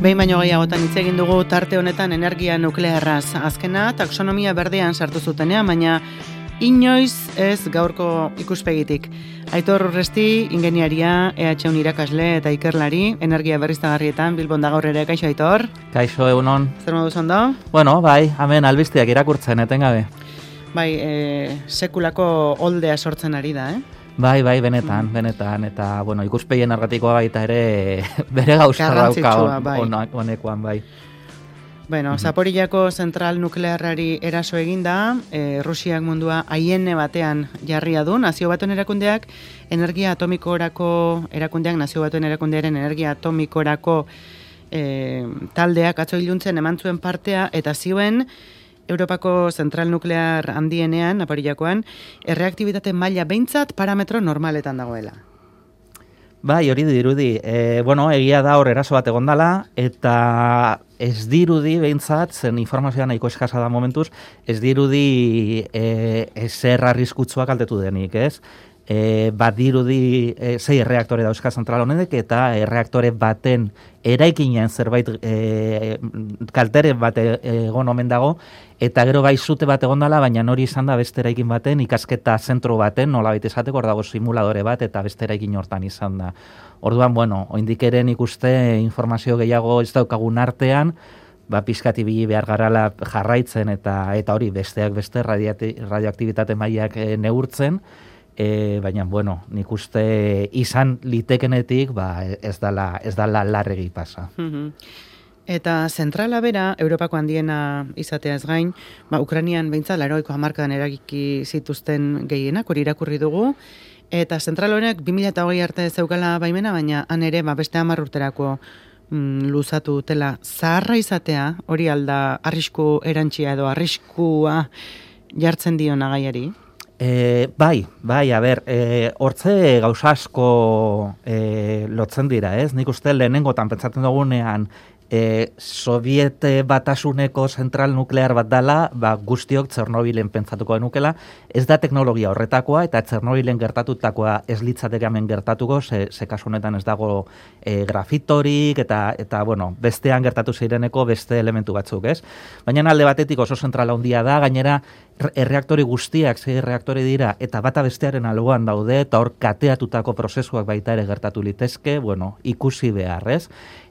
Behin baino gehiagotan hitz egin dugu tarte honetan energia nuklearraz. Azkena taxonomia berdean sartu zutenean, baina inoiz ez gaurko ikuspegitik. Aitor Urresti, ingeniaria, EH irakasle eta ikerlari, energia berriztagarrietan, Bilbon da gaur ere, kaixo Aitor? Kaixo egunon. Zer modu zondo? Bueno, bai, hemen albiztiak irakurtzen, etengabe. Bai, e, sekulako oldea sortzen ari da, eh? Bai, bai, benetan, mm. benetan, eta, bueno, ikuspeien argatikoa baita ere bere gauza dauka bai. honekoan, bai. Bueno, mm -hmm. Zaporillako zentral nuklearrari eraso eginda, e, Rusiak mundua haienne batean jarria du, nazio batuen erakundeak, energia atomikorako erakundeak, nazio batuen erakundearen energia atomikorako e, taldeak atzo iluntzen eman zuen partea, eta zioen, Europako zentral nuklear handienean, aparillakoan, erreaktibitate maila behintzat parametro normaletan dagoela. Bai, hori dirudi. E, bueno, egia da hor eraso bat egondala, eta ez dirudi behintzat, zen informazioa nahiko eskasa da momentuz, ez dirudi e, ezer arriskutsuak altetu denik, ez? E, bat dirudi e, zei erreaktore dauzka zentral honenek eta erreaktore baten eraikinen zerbait e, kaltere bat e, egon omen dago eta gero bai zute bat egon dela, baina hori izan da beste eraikin baten, ikasketa zentro baten, nola baita esateko, hor dago simuladore bat eta beste eraikin hortan izan da. Orduan, bueno, oindik eren ikuste informazio gehiago ez daukagun artean, ba, pizkati bili behar garala jarraitzen eta eta hori besteak beste radioaktibitate mailak e, neurtzen, e, baina bueno, nik uste izan litekenetik, ba, ez dala ez dala larregi pasa. Eta zentrala bera, Europako handiena izatea ez gain, ba, Ukranian beintza laroiko hamarkadan eragiki zituzten gehienak, hori irakurri dugu, eta zentral honek 2008 arte zeukala baimena, baina han ere ba, beste hamar urterako mm, luzatu dutela. Zaharra izatea, hori alda arrisku erantxia edo arriskua jartzen dio nagaiari? E, bai, bai, a ber, e, hortze gauza asko e, lotzen dira, ez? Nik uste lehenengotan pentsatzen dugunean e, Soviet batasuneko zentral nuklear bat dala, ba, guztiok Txernobilen pentsatuko denukela, ez da teknologia horretakoa, eta Txernobilen gertatutakoa ez litzateke hemen gertatuko, ze, ze kasunetan ez dago e, grafitorik, eta, eta bueno, bestean gertatu zireneko beste elementu batzuk, ez? Baina alde batetik oso zentrala handia da, gainera, erreaktori guztiak, ze reaktori dira, eta bata bestearen algoan daude, eta hor kateatutako prozesuak baita ere gertatu litezke, bueno, ikusi behar, ez?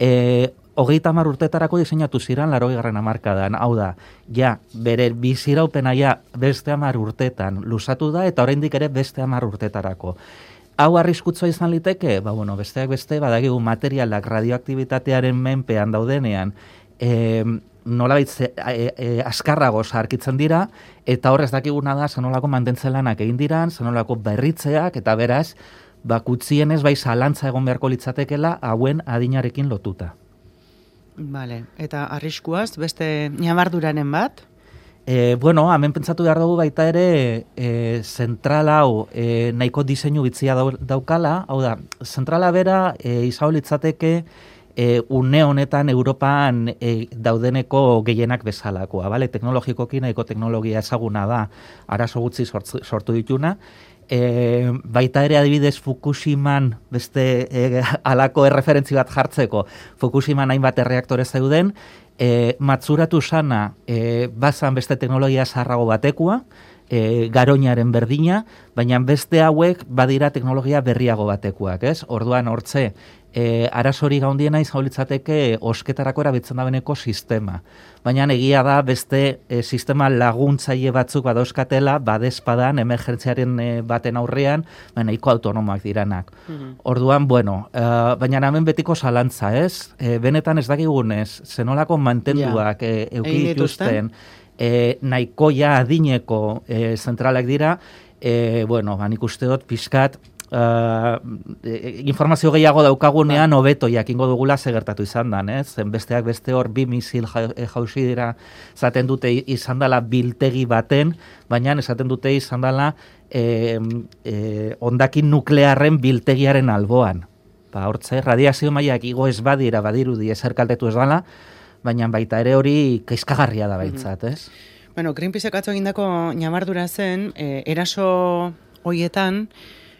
E, hogeita mar urtetarako diseinatu ziren laro garren amarkadan. Hau da, ja, bere biziraupena ja beste amar urtetan lusatu da eta oraindik ere beste amar urtetarako. Hau arriskutzoa izan liteke, ba, bueno, besteak beste, badagigu materialak radioaktibitatearen menpean daudenean, e, nola baitze, e, e, askarrago sarkitzen dira, eta horrez dakiguna da, zenolako mantentzelanak egin diran, zenolako berritzeak, eta beraz, bakutzienez bai zalantza egon beharko litzatekela hauen adinarekin lotuta. Vale. Eta arriskuaz, beste nabarduranen bat? E, bueno, hemen pentsatu behar dugu baita ere e, zentral hau e, nahiko diseinu bitzia daukala, hau da, zentrala bera e, izau litzateke e, une honetan Europan e, daudeneko gehienak bezalakoa, bale? teknologikoki nahiko teknologia ezaguna da, arazo gutzi sortu dituna, e, baita ere adibidez Fukushiman beste e, alako erreferentzi bat jartzeko. Fukushiman hainbat erreaktore zeuden. E, matzuratu sana e, bazan beste teknologia zarrago batekua e, garoñaren berdina, baina beste hauek badira teknologia berriago batekuak, ez? Orduan hortze, e, arazori gaundiena izaulitzateke osketarako erabitzen da beneko sistema. Baina egia da beste e, sistema laguntzaile batzuk badauzkatela, badezpadan, emergentziaren e, baten aurrean, baina iko autonomoak diranak. Mhm. Orduan, bueno, e, baina hemen betiko zalantza, ez? E, benetan ez dakigunez, zenolako mantenduak yeah. e, eukituzten, e, nahikoia adineko e, zentralak dira, e, bueno, ban ikusteot, pixkat, uh, informazio gehiago daukagunean ba. hobeto jakingo dugula segertatu izan dan, ez? Zen besteak beste hor bi misil eh, jausi dira zaten dute izan dela biltegi baten, baina esaten dute izan dela e, e, ondakin nuklearren biltegiaren alboan. Ba, hortze, radiazio mailak igo ez badira badirudi ezerkaltetu ez dela, baina baita ere hori kezkagarria da baitzat, ez? Bueno, Greenpeace atzo egindako nabardura zen, eraso hoietan,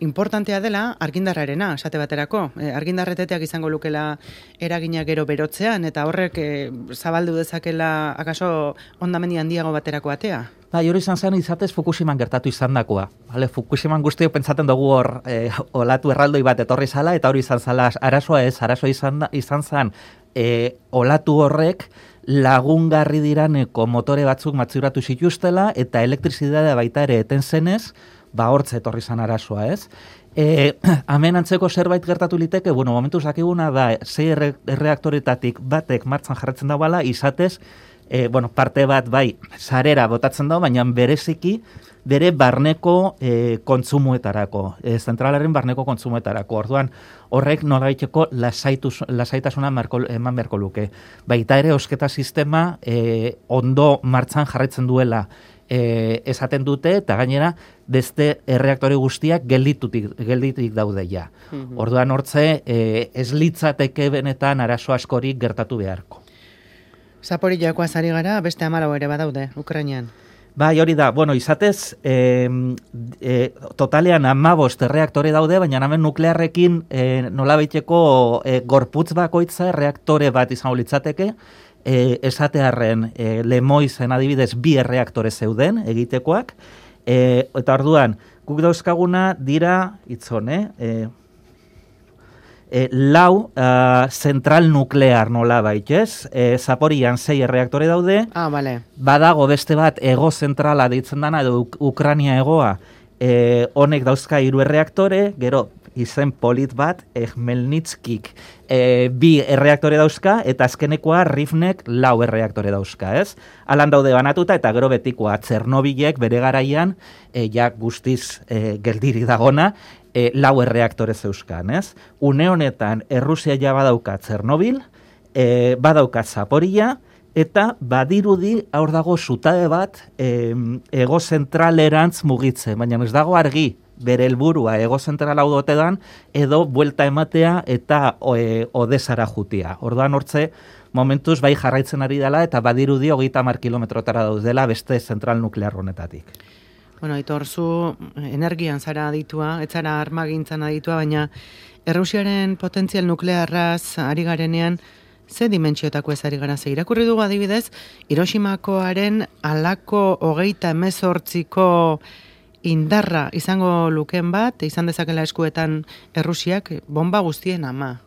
importantea dela argindarrarena, esate baterako. E, argindarreteteak izango lukela eragina gero berotzean, eta horrek e, zabaldu dezakela akaso ondamendi handiago baterako atea. Ba, hori izan zen izatez Fukushiman gertatu izan dakoa. Vale, Fukushiman guztio pentsaten dugu hor e, olatu erraldoi bat etorri zala, eta hori izan zala arazoa ez, arazoa izan, izan zen e, olatu horrek lagungarri diraneko motore batzuk matzuratu zituztela, eta elektrizidadea baita ere eten zenez, ba hortze etorri zan arazoa, ez? E, hemen antzeko zerbait gertatu liteke, bueno, momentu zakiguna da, zei erreaktoretatik batek martzan jarretzen dagoela, izatez, e, bueno, parte bat bai, sarera botatzen dago, baina bereziki, bere barneko e, kontsumuetarako, e, zentralaren barneko kontsumuetarako. Orduan, horrek nolabaiteko lasaitasuna marko, eman beharko luke. Baita ere, osketa sistema e, ondo martzan jarretzen duela, e, esaten dute eta gainera beste erreaktori guztiak gelditutik gelditik daude ja. Mhm. Orduan hortze e, ez litzateke benetan arazo askorik gertatu beharko. Zapori joakoa zari gara, beste amalo ere badaude, Ukrainian. Bai, hori da, bueno, izatez, e, e, totalean amabost reaktore daude, baina hemen nuklearrekin e, nola e, gorputz bakoitza reaktore bat izango litzateke, e, esatearren e, lemoizen adibidez bi erreaktore zeuden egitekoak, e, eta orduan, guk dauzkaguna dira, itzon, eh? E, lau uh, zentral nuklear nola baitez, e, zaporian zei erreaktore daude, ah, vale. badago beste bat ego zentrala deitzen dana, edo Ukrania egoa, e, honek dauzka hiru erreaktore, gero izen polit bat, Egmelnitskik e, bi erreaktore dauzka, eta azkenekoa Rifnek lau erreaktore dauzka, ez? Alan daude banatuta, eta gero betikoa Txernobilek bere garaian, e, ja guztiz e, geldiri dagona, e, lau erreaktore zeuzkan, ez? Une honetan, Errusia ja badauka Txernobil, e, badauka Zaporia, eta badirudi aur dago zutabe bat e, ego zentralerantz mugitzen, baina ez dago argi, bere helburua ego zentral hau dotedan, edo buelta ematea eta e, odesara jutia. Orduan hortze, momentuz bai jarraitzen ari dela eta badirudi hogeita mar kilometrotara daudela beste zentral nuklear honetatik. Bueno, itor, zu energian zara aditua, etzara armagintzan aditua, baina Errusiaren potentzial nuklearraz ari garenean, ze dimentsiotako ez ari gara ze irakurri dugu adibidez, Hiroshimakoaren alako hogeita emezortziko indarra izango luken bat, izan dezakela eskuetan Errusiak bomba guztien ama.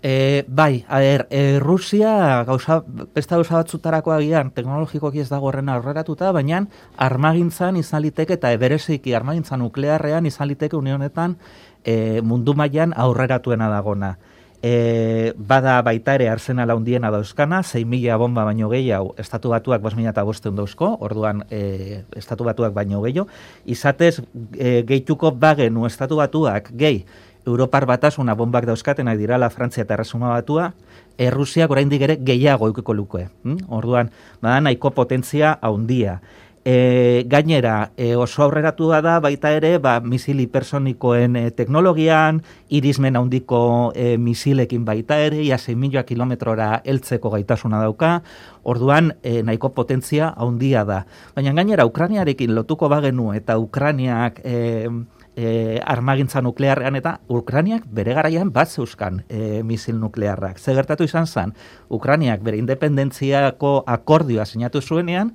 E, bai, a ber, Errusia gauza, besta gauza batzutarako agian teknologikoki ez dago horren aurreratuta, baina armagintzan izan liteke eta ebereziki armagintzan nuklearrean izan liteke unionetan e, mundu mailan aurreratuena dagona e, bada baita ere arsenala hundiena dauzkana, 6.000 bomba baino gehiago, estatu batuak 5.000 eta bosteun dauzko, orduan e, estatu batuak baino gehiago, izatez e, gehituko bagenu estatu batuak gehi, Europar batasuna bombak dauzkatenak dirala Frantzia eta Erresuma batua, Errusiak oraindik ere gehiago eukiko luke. Hm? Orduan, bada nahiko potentzia haundia. E, gainera, e, oso aurreratu da baita ere, ba, misil hipersonikoen e, teknologian, irismen handiko e, misilekin baita ere, ia 6 milioa kilometrora heltzeko gaitasuna dauka, orduan e, nahiko potentzia handia da. Baina gainera, Ukraniarekin lotuko bagenu eta Ukraniak e, e, armagintza nuklearrean eta Ukraniak bere garaian bat zeuskan e, misil nuklearrak. Zegertatu izan zen, Ukraniak bere independentziako akordioa sinatu zuenean,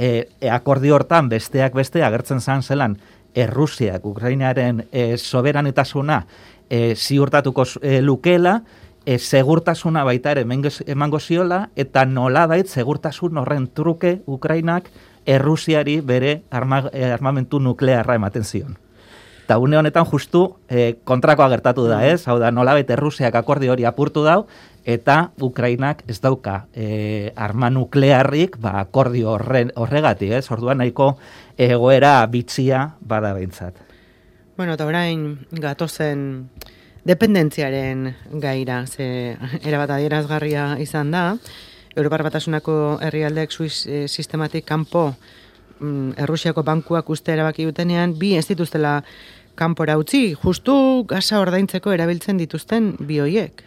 e, e akordio hortan besteak beste agertzen zan zelan Errusiak Ukrainaren e, soberanitasuna e, ziurtatuko e, lukela, e, segurtasuna baita ere emango ziola, eta nolabait segurtasun horren truke Ukrainak Errusiari bere arma, e, armamentu nuklearra ematen zion. Eta une honetan justu e, kontrakoa gertatu da, ez? Hau da, nolabait Errusiak akordio hori apurtu dau, eta Ukrainak ez dauka e, arma nuklearrik ba, akordio horren, horregatik, ez? Orduan nahiko egoera bitzia bada behintzat. Bueno, eta orain gatozen dependentziaren gaira, ze erabat adierazgarria izan da, Europar Batasunako herrialdeek suiz e, sistematik kanpo mm, Errusiako bankuak uste erabaki dutenean, bi ez dituztela kanpora utzi, justu gasa ordaintzeko erabiltzen dituzten bioiek.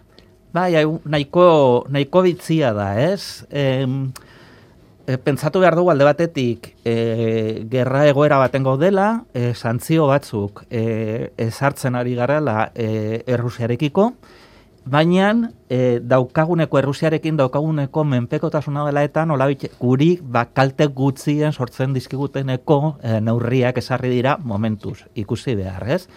Bai, nahiko, nahiko bitzia da, ez? E, e, pentsatu behar dugu alde batetik e, gerra egoera baten gaudela, e, santzio batzuk e, ezartzen ari garela e, errusiarekiko, baina e, daukaguneko errusiarekin daukaguneko menpekotasuna dela eta nola guri bakalte gutzien sortzen dizkiguteneko e, neurriak esarri dira momentuz, ikusi behar, ez?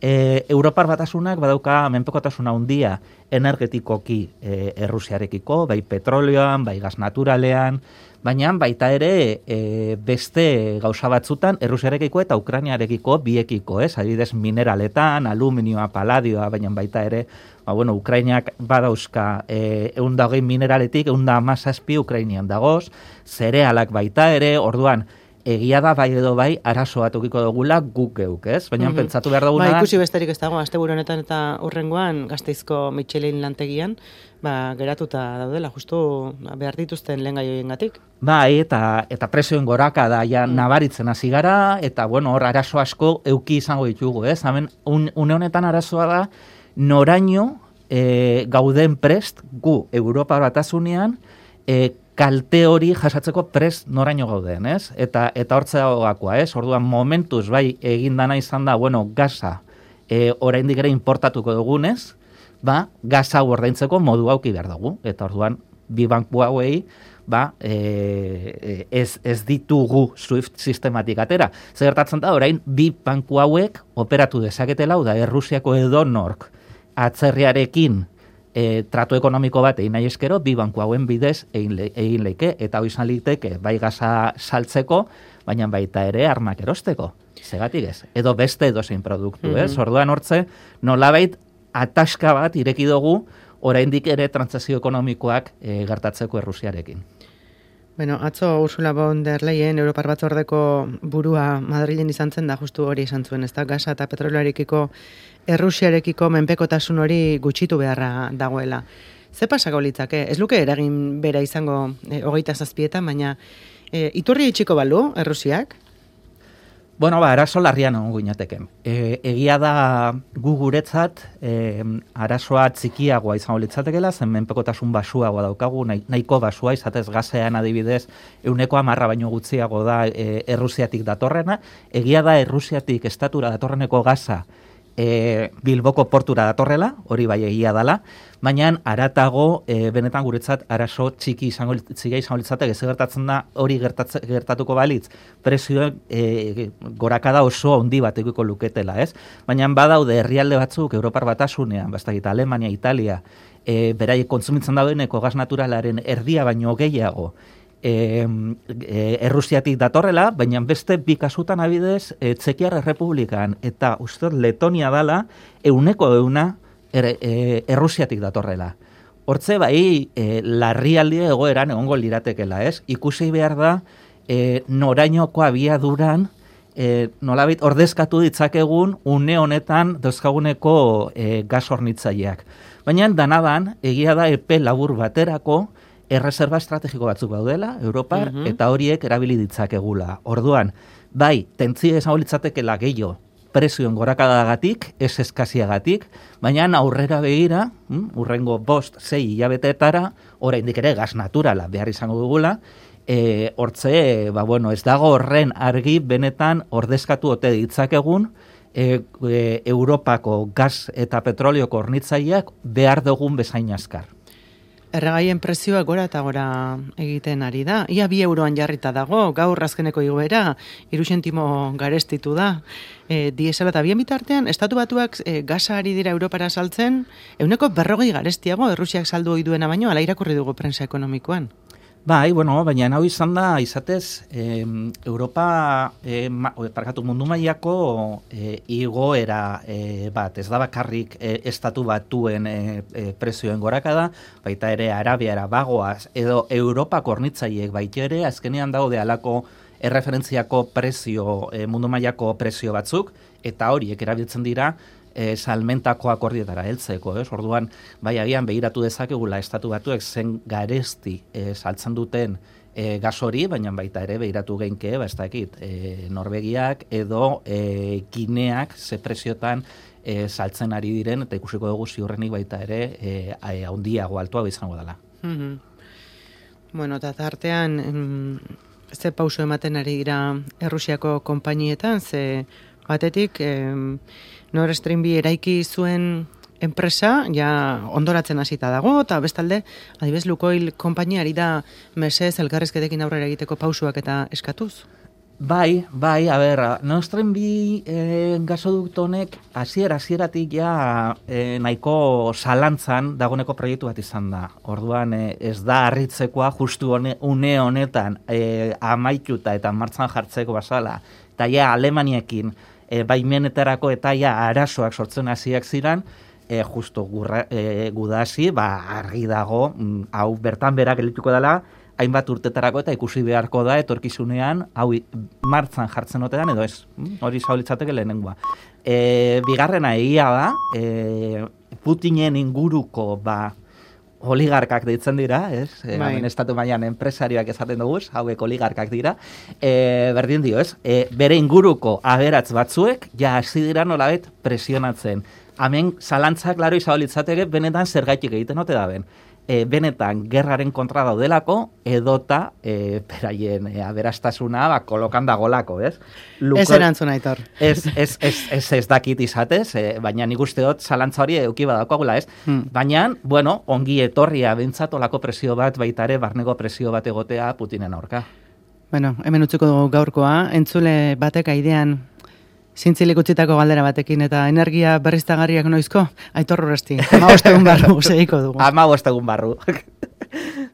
E, Europar batasunak badauka menpekotasuna handia energetikoki e, errusiarekiko, bai petrolioan, bai gas naturalean, baina baita ere e, beste gauza batzutan errusiarekiko eta ukrainiarekiko biekiko, ez? Adibidez mineraletan, aluminioa, paladioa, baina baita ere, ba, bueno, Ukrainiak badauzka e, eunda hogei mineraletik, eunda amazazpi Ukrainian dagoz, zerealak baita ere, orduan, egia da bai edo bai arazo bat ukiko dugula guk geuk, ez? Baina mm pentsatu behar duguna ba, ikusi besterik ez dago, azte honetan eta urrengoan gazteizko Michelin lantegian, ba, geratuta daudela, justu ba, behar dituzten lehen gaioien gatik. Bai, eta, eta presioen goraka da, ja, mm. nabaritzen hasi gara, eta, bueno, hor arazo asko euki izango ditugu, ez? Hemen, une honetan arazoa da, noraino e, gauden prest, gu, Europa batasunean, e, kalte hori jasatzeko prest noraino gauden, ez? Eta eta hortzea gakoa, ez? Orduan momentuz bai egin dana izan da, bueno, gaza e, oraindik ere importatuko dugunez, ba, gaza ordaintzeko modu auki behar dugu. Eta orduan bi banku hauei ba, e, ez, ez ditugu SWIFT sistematik atera. Zer gertatzen da, orain, bi banku hauek operatu dezaketela, da, Errusiako edo nork atzerriarekin e, tratu ekonomiko bat egin nahi eskero, bi banku hauen bidez egin, le, egin leike, eta hori izan liteke bai gaza saltzeko, baina baita ere armak erosteko. Segatik ez, edo beste edo zein produktu, mm -hmm. Orduan hortze, nolabait ataska bat ireki dugu, oraindik ere trantzazio ekonomikoak e, gertatzeko errusiarekin. Bueno, atzo Ursula von der Leyen Europar Batzordeko burua Madrilen izan zen da justu hori izan zuen, ez da gasa eta petroloarekiko Errusiarekiko menpekotasun hori gutxitu beharra dagoela. Ze pasako litzake? Ez luke eragin bera izango e, hogeita zazpietan, baina e, iturri itxiko balu, Errusiak? Bueno, ba, arazo larrian egon guinateke. E, egia da gu guretzat, e, arazoa txikiagoa izango litzatekela, zen menpekotasun basuagoa daukagu, nahiko basua izatez gazean adibidez, euneko amarra baino gutxiago da e, Errusiatik datorrena. Egia da Errusiatik estatura datorreneko gaza, e, Bilboko portura datorrela, hori bai egia dala, baina aratago e, benetan guretzat arazo txiki izango txiga izango litzatek ez gertatzen da hori gertatuko balitz presioen e, gorakada oso handi bat luketela, ez? Baina badaude herrialde batzuk Europar batasunean, bastakita Alemania, Italia, e, beraiek kontsumitzen daudeneko gas naturalaren erdia baino gehiago, e, e, Errusiatik datorrela, baina beste bi kasutan abidez e, Txekiar Errepublikan eta uste Letonia dala euneko euna er, e, Errusiatik datorrela. Hortze bai, e, larrialdi egoeran egongo liratekela, ez? Ikusi behar da, e, norainoko abiaduran, e, nolabit ordezkatu ditzakegun une honetan dauzkaguneko e, gasornitzaileak. Baina danadan, egia da epe labur baterako, erreserba estrategiko batzuk daudela, Europar, mhm. eta horiek erabili ditzakegula. Orduan, bai, tentzia esan litzateke gehiago, prezioen gorakadagatik, ez eskaziagatik, baina aurrera begira, mm, urrengo bost, zei hilabeteetara, oraindik ere gaz naturala behar izango dugula, e, hortze, ba, bueno, ez dago horren argi benetan ordezkatu ote ditzakegun, e, e, Europako gaz eta petroleoko ornitzaileak behar dugun bezain askar. Erregaien prezioa gora eta gora egiten ari da. Ia bi euroan jarrita dago, gaur azkeneko igoera, irusentimo garestitu da. E, diesela eta bien bitartean, estatu batuak e, gaza ari dira Europara saltzen, euneko berrogei garestiago, Errusiak saldu hori duena baino, ala irakurri dugu prensa ekonomikoan. Bai, bueno, baina hau izan da, izatez, eh, Europa, eh, parkatu mundu mailako eh, igoera eh, bat, ez da bakarrik eh, estatu batuen eh, eh, prezioen goraka da, baita ere Arabiara bagoaz, edo Europa kornitzaiek baita ere, azkenean daude alako erreferentziako prezio, eh, mundu mailako prezio batzuk, eta horiek erabiltzen dira, e, salmentako akordietara heltzeko, ez? Orduan, bai agian behiratu dezakegula estatu batuek zen garesti e, saltzen duten e, gasori, baina baita ere behiratu geinke, ba ez dakit, e, Norvegiak edo e, Gineak ze presiotan e, saltzen ari diren eta ikusiko dugu ziurrenik baita ere e, handiago altua izango dela. Mm Bueno, eta tartean, em, ze pauso ematen ari dira Errusiako konpainietan, ze batetik, em, Nord Stream bi eraiki zuen enpresa, ja ondoratzen hasita dago, eta bestalde, adibes Lukoil konpainiari da mesez elgarrezketekin aurrera egiteko pausuak eta eskatuz? Bai, bai, a ber, Nord Stream bi e, gasodukto honek hasiera hasieratik ja e, nahiko salantzan dagoneko proiektu bat izan da. Orduan e, ez da harritzekoa justu hone, une honetan e, amaituta eta martzan jartzeko basala. Eta ja Alemaniekin e, baimenetarako eta ja arasoak sortzen hasiak ziren, e, justo gurra, e, gudasi, ba, argi dago, mm, hau bertan berak gelituko dela, hainbat urtetarako eta ikusi beharko da etorkizunean hau martzan jartzen otean edo ez, mm, hori zaulitzateke lehenengoa. E, bigarrena egia da, e, Putinen inguruko ba, oligarkak deitzen dira, ez? E, bai. estatu mailan enpresarioak esaten dugu, hauek oligarkak dira. E, berdin dio, ez? E, bere inguruko aberatz batzuek, ja hasi dira nolabet presionatzen. Hemen, zalantzak, laro, izabalitzateke, benetan zergaitik egiten ote da ben e, benetan gerraren kontra daudelako edota e, beraien e, aberastasuna ba, kolokan dagolako, ez? Luko, ez erantzun aitor. Ez, ez, ez, ez, ez dakit izatez, e, baina nik uste dut zalantza hori euki badakoagula, ez? Hmm. Baina, bueno, ongi etorria bintzatolako presio bat baitare, barnego presio bat egotea Putinen aurka. Bueno, hemen utziko dugu gaurkoa, entzule batek aidean Zintzilik utzitako galdera batekin eta energia berriztagarriak noizko? Aitor horresti, ama bostegun barru, segiko dugu. Ama bostegun barru.